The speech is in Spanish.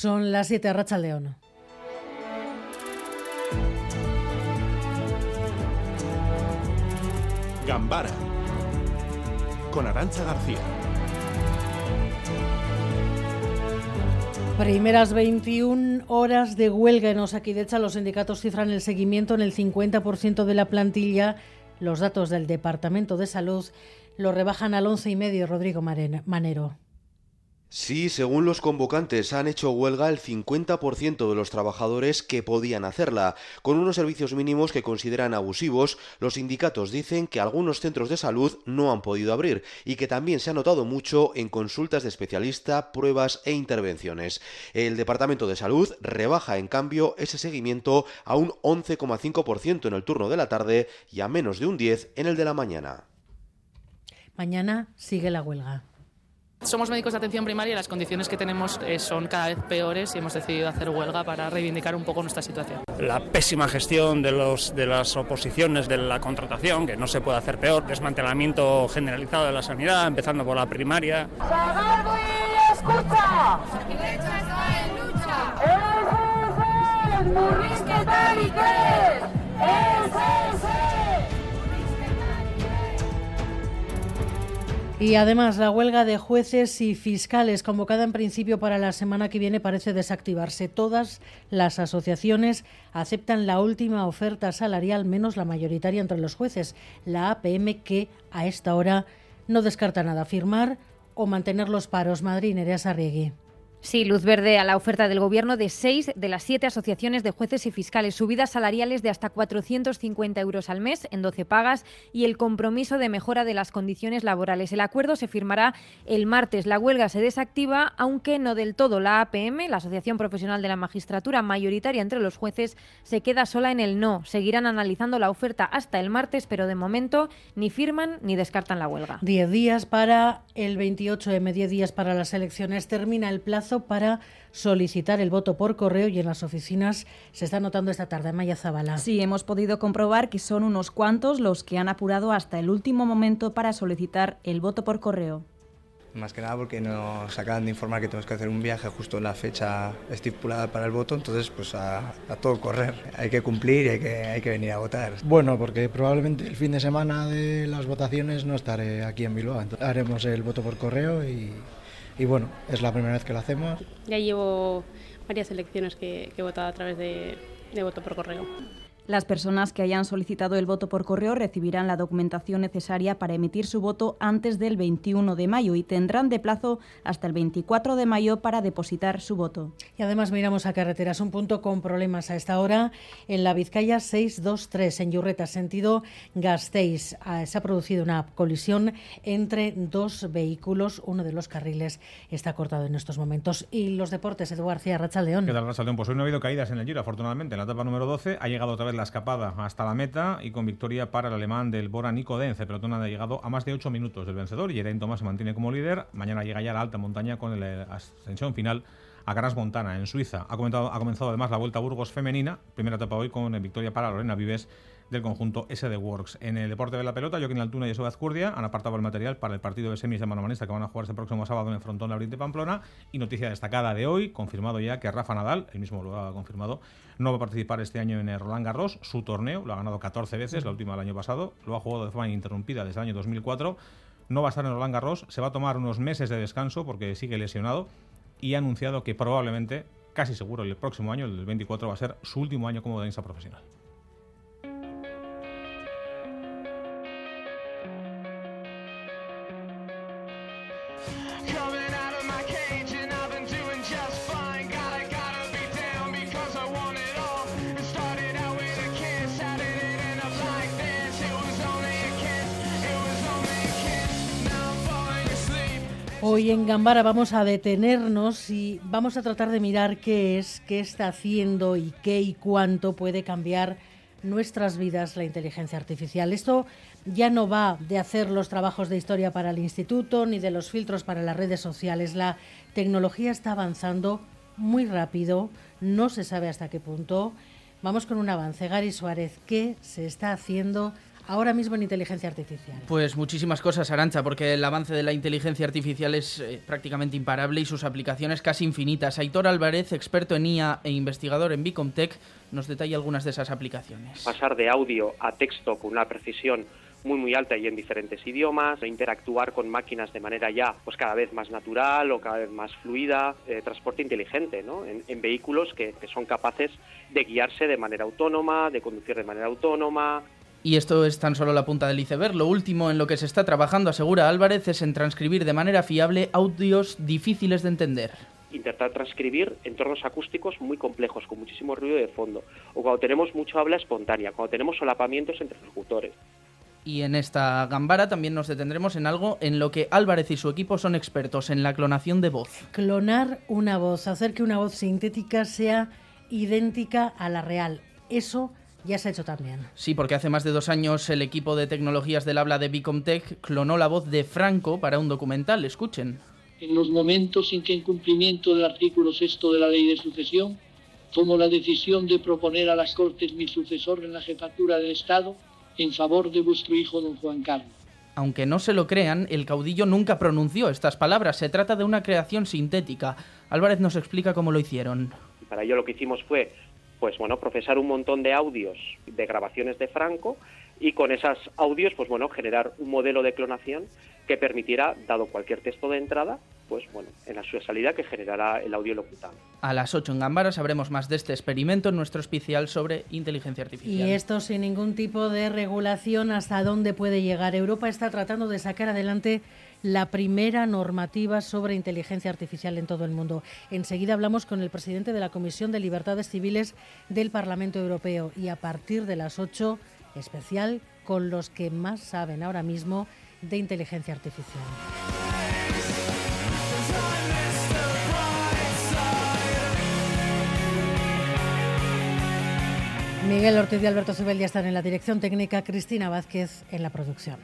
Son las 7 Racha León. Gambara con Arancha García. Primeras 21 horas de huelga en Osakidecha. Los sindicatos cifran el seguimiento en el 50% de la plantilla. Los datos del Departamento de Salud lo rebajan al 11,5, Rodrigo Manero. Sí, según los convocantes, han hecho huelga el 50% de los trabajadores que podían hacerla. Con unos servicios mínimos que consideran abusivos, los sindicatos dicen que algunos centros de salud no han podido abrir y que también se ha notado mucho en consultas de especialista, pruebas e intervenciones. El Departamento de Salud rebaja, en cambio, ese seguimiento a un 11,5% en el turno de la tarde y a menos de un 10% en el de la mañana. Mañana sigue la huelga. Somos médicos de atención primaria y las condiciones que tenemos eh, son cada vez peores y hemos decidido hacer huelga para reivindicar un poco nuestra situación. La pésima gestión de, los, de las oposiciones de la contratación, que no se puede hacer peor, desmantelamiento generalizado de la sanidad, empezando por la primaria. escucha! en lucha! Y además, la huelga de jueces y fiscales, convocada en principio para la semana que viene, parece desactivarse. Todas las asociaciones aceptan la última oferta salarial, menos la mayoritaria entre los jueces, la APM, que a esta hora no descarta nada, firmar o mantener los paros. Madrid, Nerea. Sí, luz verde a la oferta del Gobierno de seis de las siete asociaciones de jueces y fiscales, subidas salariales de hasta 450 euros al mes en 12 pagas y el compromiso de mejora de las condiciones laborales. El acuerdo se firmará el martes. La huelga se desactiva, aunque no del todo. La APM, la Asociación Profesional de la Magistratura, mayoritaria entre los jueces, se queda sola en el no. Seguirán analizando la oferta hasta el martes, pero de momento ni firman ni descartan la huelga. Diez días para el 28M, diez días para las elecciones. Termina el plazo para solicitar el voto por correo y en las oficinas se está notando esta tarde. Maya Zabala. Sí, hemos podido comprobar que son unos cuantos los que han apurado hasta el último momento para solicitar el voto por correo. Más que nada porque nos acaban de informar que tenemos que hacer un viaje justo en la fecha estipulada para el voto, entonces pues a, todo correr, hay que cumplir y hay que, hay que venir a votar. Bueno, porque probablemente el fin de semana de las votaciones no estaré aquí en Bilbao, haremos el voto por correo y y bueno, es la primera vez que lo hacemos. Ya llevo varias elecciones que, he votado a través de voto por correo. Las personas que hayan solicitado el voto por correo recibirán la documentación necesaria para emitir su voto antes del 21 de mayo y tendrán de plazo hasta el 24 de mayo para depositar su voto. Y además miramos a carreteras, un punto con problemas a esta hora en la Vizcaya 623 en Yurreta, sentido Gasteiz. Ah, se ha producido una colisión entre dos vehículos, uno de los carriles está cortado en estos momentos. Y los deportes, Eduardo García, Rachaldeón. ¿Qué tal, Rachaldeón? Pues hoy no ha habido caídas en el Giro, afortunadamente. En la etapa número 12 ha llegado otra vez la escapada hasta la meta y con victoria para el alemán del Bora Nicodense. Pelotón ha llegado a más de 8 minutos del vencedor. Geraint Thomas se mantiene como líder. Mañana llega ya a la alta montaña con la ascensión final a Gras Montana, en Suiza. Ha, comenzado además la Vuelta a Burgos femenina. Primera etapa hoy con victoria para Lorena Vives del conjunto SD Works. En el deporte de la pelota, Joaquín Altuna y José Azcurdia han apartado el material para el partido de semis de manomanista que van a jugarse el próximo sábado en el frontón de Pamplona. Y noticia destacada de hoy, confirmado ya que Rafa Nadal, el mismo lo ha confirmado, no va a participar este año en el Roland Garros. Su torneo lo ha ganado 14 veces, la última del año pasado. Lo ha jugado de forma ininterrumpida desde el año 2004. No va a estar en Roland Garros, se va a tomar unos meses de descanso porque sigue lesionado y ha anunciado que probablemente, casi seguro, el próximo año, el 24, va a ser su último año como tenista profesional. Hoy en Gambara vamos a detenernos y vamos a tratar de mirar qué es, qué está haciendo y qué y cuánto puede cambiar nuestras vidas la inteligencia artificial. Esto ya no va de hacer los trabajos de historia para el instituto ni de los filtros para las redes sociales. La tecnología está avanzando muy rápido, no se sabe hasta qué punto. Vamos con un avance. Gary Suárez, ¿qué se está haciendo ahora mismo en inteligencia artificial? Pues muchísimas cosas, Arancha, porque el avance de la inteligencia artificial es eh, prácticamente imparable y sus aplicaciones casi infinitas. Aitor Álvarez, experto en IA e investigador en Bicomtech, nos detalla algunas de esas aplicaciones. Pasar de audio a texto con una precisión muy muy alta y en diferentes idiomas, interactuar con máquinas de manera ya pues cada vez más natural o cada vez más fluida, eh, transporte inteligente, ¿no? En, vehículos que, que son capaces de guiarse de manera autónoma, de conducir de manera autónoma, y esto es tan solo la punta del iceberg. Lo último en lo que se está trabajando, asegura Álvarez, es en transcribir de manera fiable audios difíciles de entender intentar transcribir entornos acústicos muy complejos, con muchísimo ruido de fondo, o cuando tenemos mucha habla espontánea, cuando tenemos solapamientos entre locutores. Y en esta gambara también nos detendremos en algo en lo que Álvarez y su equipo son expertos, en la clonación de voz. Clonar una voz, hacer que una voz sintética sea idéntica a la real. Eso ya se ha hecho también. Sí, porque hace más de dos años el equipo de tecnologías del habla de Bicomtech clonó la voz de Franco para un documental. Escuchen. En los momentos en que en cumplimiento del artículo sexto de la ley de sucesión, tomo la decisión de proponer a las Cortes mi sucesor en la jefatura del Estado, en favor de vuestro hijo don Juan Carlos. Aunque no se lo crean, el caudillo nunca pronunció estas palabras. Se trata de una creación sintética. Álvarez nos explica cómo lo hicieron. Para ello lo que hicimos fue, pues bueno, procesar un montón de audios de grabaciones de Franco y con esos audios, pues bueno, generar un modelo de clonación que permitiera, dado cualquier texto de entrada, pues bueno, en la suya salida que generará el audio locutado. A las 8 en Gambara sabremos más de este experimento en nuestro especial sobre inteligencia artificial. Y esto sin ningún tipo de regulación, ¿hasta dónde puede llegar? Europa está tratando de sacar adelante la primera normativa sobre inteligencia artificial en todo el mundo. Enseguida hablamos con el presidente de la Comisión de Libertades Civiles del Parlamento Europeo y a partir de las 8 especial con los que más saben ahora mismo de inteligencia artificial. Miguel Ortiz y Alberto Sebel ya están en la dirección técnica, Cristina Vázquez en la producción.